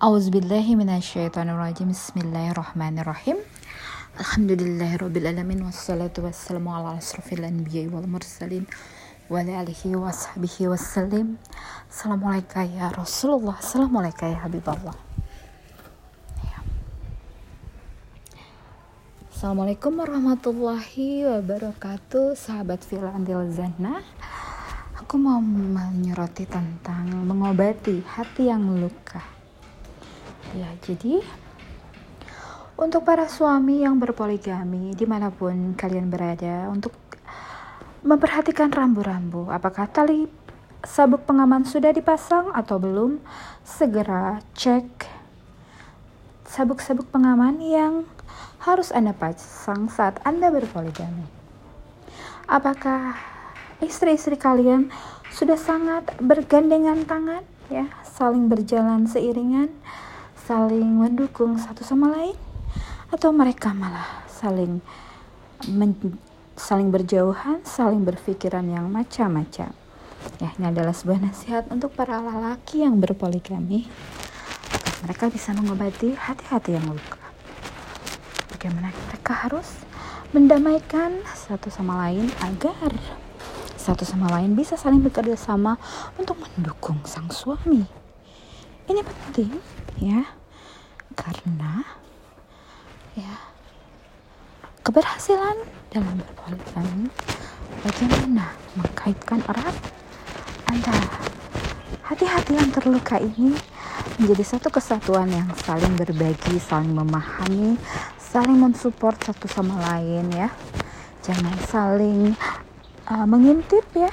Auzubillahiminasyaitonirrajim Bismillahirrahmanirrahim. Alhamdulillahirrabbilalamin Wassalatu wassalamu ala asrafil anbiya wal mursalin Wa alihi wa sahbihi wassalim. Assalamualaikum ya Rasulullah. Ya Habibullah. Ya. Warahmatullahi wabarakatuh Sahabat Filandil Zana. Aku mau menyoroti tentang mengobati hati yang luka Ya, jadi untuk para suami yang berpoligami di mana pun kalian berada untuk memperhatikan rambu-rambu apakah tali sabuk pengaman sudah dipasang atau belum segera cek sabuk-sabuk pengaman yang harus anda pasang saat anda berpoligami. Apakah istri-istri kalian sudah sangat bergandengan tangan ya saling berjalan seiringan saling mendukung satu sama lain atau mereka malah saling men, saling berjauhan, saling berpikiran yang macam-macam. Ya, ini adalah sebuah nasihat untuk para lelaki yang berpoligami mereka bisa mengobati hati-hati yang luka. Bagaimana mereka harus mendamaikan satu sama lain agar satu sama lain bisa saling bekerja sama untuk mendukung sang suami. Ini penting, ya karena ya keberhasilan dalam berpoligami bagaimana mengkaitkan erat antara hati-hati yang terluka ini menjadi satu kesatuan yang saling berbagi, saling memahami, saling mensupport satu sama lain ya. Jangan saling uh, mengintip ya.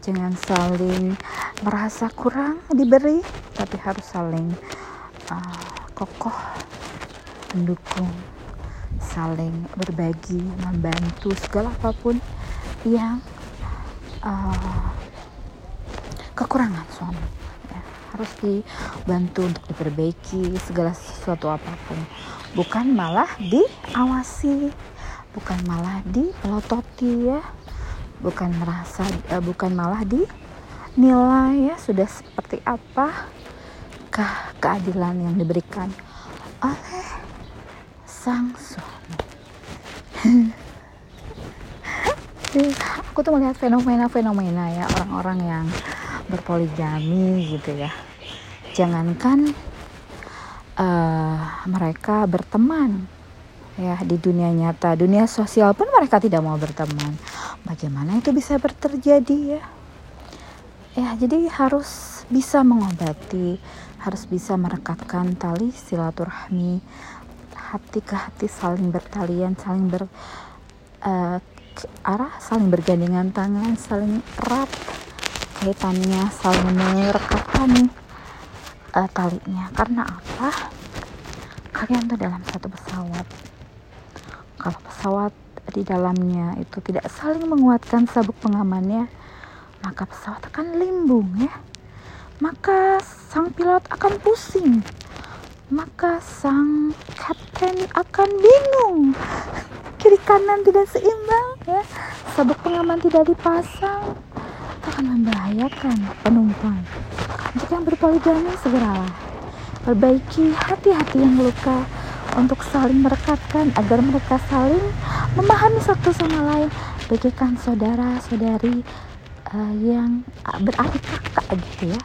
Jangan saling merasa kurang diberi, tapi harus saling uh, kokoh mendukung saling berbagi membantu segala apa pun yang uh, kekurangan suami. Ya, harus dibantu untuk diperbaiki segala sesuatu apa pun. Bukan malah diawasi bukan malah dipelototi ya. Bukan merasa uh, bukan malah dinilai ya. Sudah seperti apa Apakah keadilan yang diberikan oleh sang suami? aku tuh melihat fenomena-fenomena ya orang-orang yang berpoligami gitu ya. Jangankan uh, mereka berteman ya di dunia nyata, dunia sosial pun mereka tidak mau berteman. Bagaimana itu bisa terjadi ya? Ya, jadi harus bisa mengobati harus bisa merekatkan tali silaturahmi hati ke hati saling bertalian saling ber uh, arah saling bergandengan tangan saling erat kaitannya saling merekatkan uh, talinya. Karena apa? Kalian tuh dalam satu pesawat. Kalau pesawat di dalamnya itu tidak saling menguatkan sabuk pengamannya maka pesawat akan limbung ya maka sang pilot akan pusing. Maka sang kapten akan bingung. Kiri kanan tidak seimbang ya. Sabuk pengaman tidak dipasang. Akan membahayakan penumpang. Jika yang berpoligami segeralah. Perbaiki hati-hati yang luka untuk saling merekatkan agar mereka saling memahami satu sama lain. Bagaikan saudara-saudari uh, yang beradik kakak gitu ya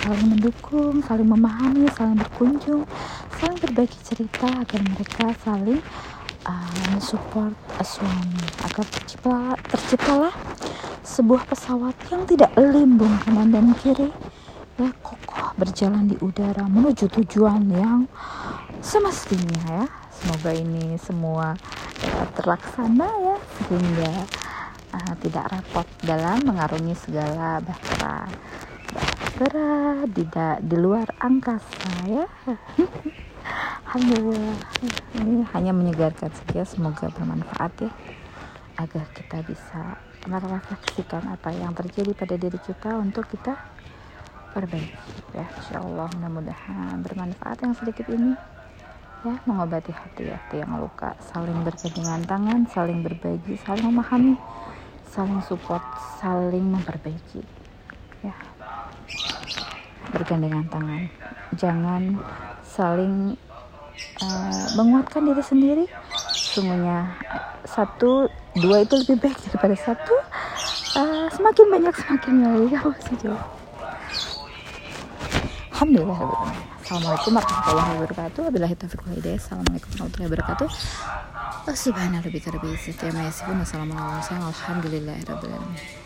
saling mendukung, saling memahami, saling berkunjung, saling berbagi cerita agar mereka saling uh, mensupport uh, suami. Agar tercipta, terciptalah sebuah pesawat yang tidak limbung kanan dan kiri. Ya kokoh berjalan di udara menuju tujuan yang semestinya ya. Semoga ini semua ya, terlaksana ya sehingga uh, tidak repot dalam mengarungi segala berat tidak di luar angkasa ya. Alhamdulillah ini hanya menyegarkan saja semoga bermanfaat ya. Agar kita bisa merefleksikan apa yang terjadi pada diri kita untuk kita perbaiki ya. Insya Allah mudah-mudahan bermanfaat yang sedikit ini ya. Mengobati hati-hati yang luka saling bergandengan tangan saling berbagi saling memahami saling support saling memperbaiki ya bergandengan tangan. Jangan saling uh, menguatkan diri sendiri. Sungguhnya satu dua itu lebih baik daripada satu. Uh, semakin banyak semakin baik aku setuju. Alhamdulillah. Assalamualaikum warahmatullahi wabarakatuh. Wabillahi taufiq wal hidayah. Assalamualaikum warahmatullahi wabarakatuh. Subhanallah rabbil izzati amma yasifun. Wassalamualaikum warahmatullahi wabarakatuh. Alhamdulillahirabbil alamin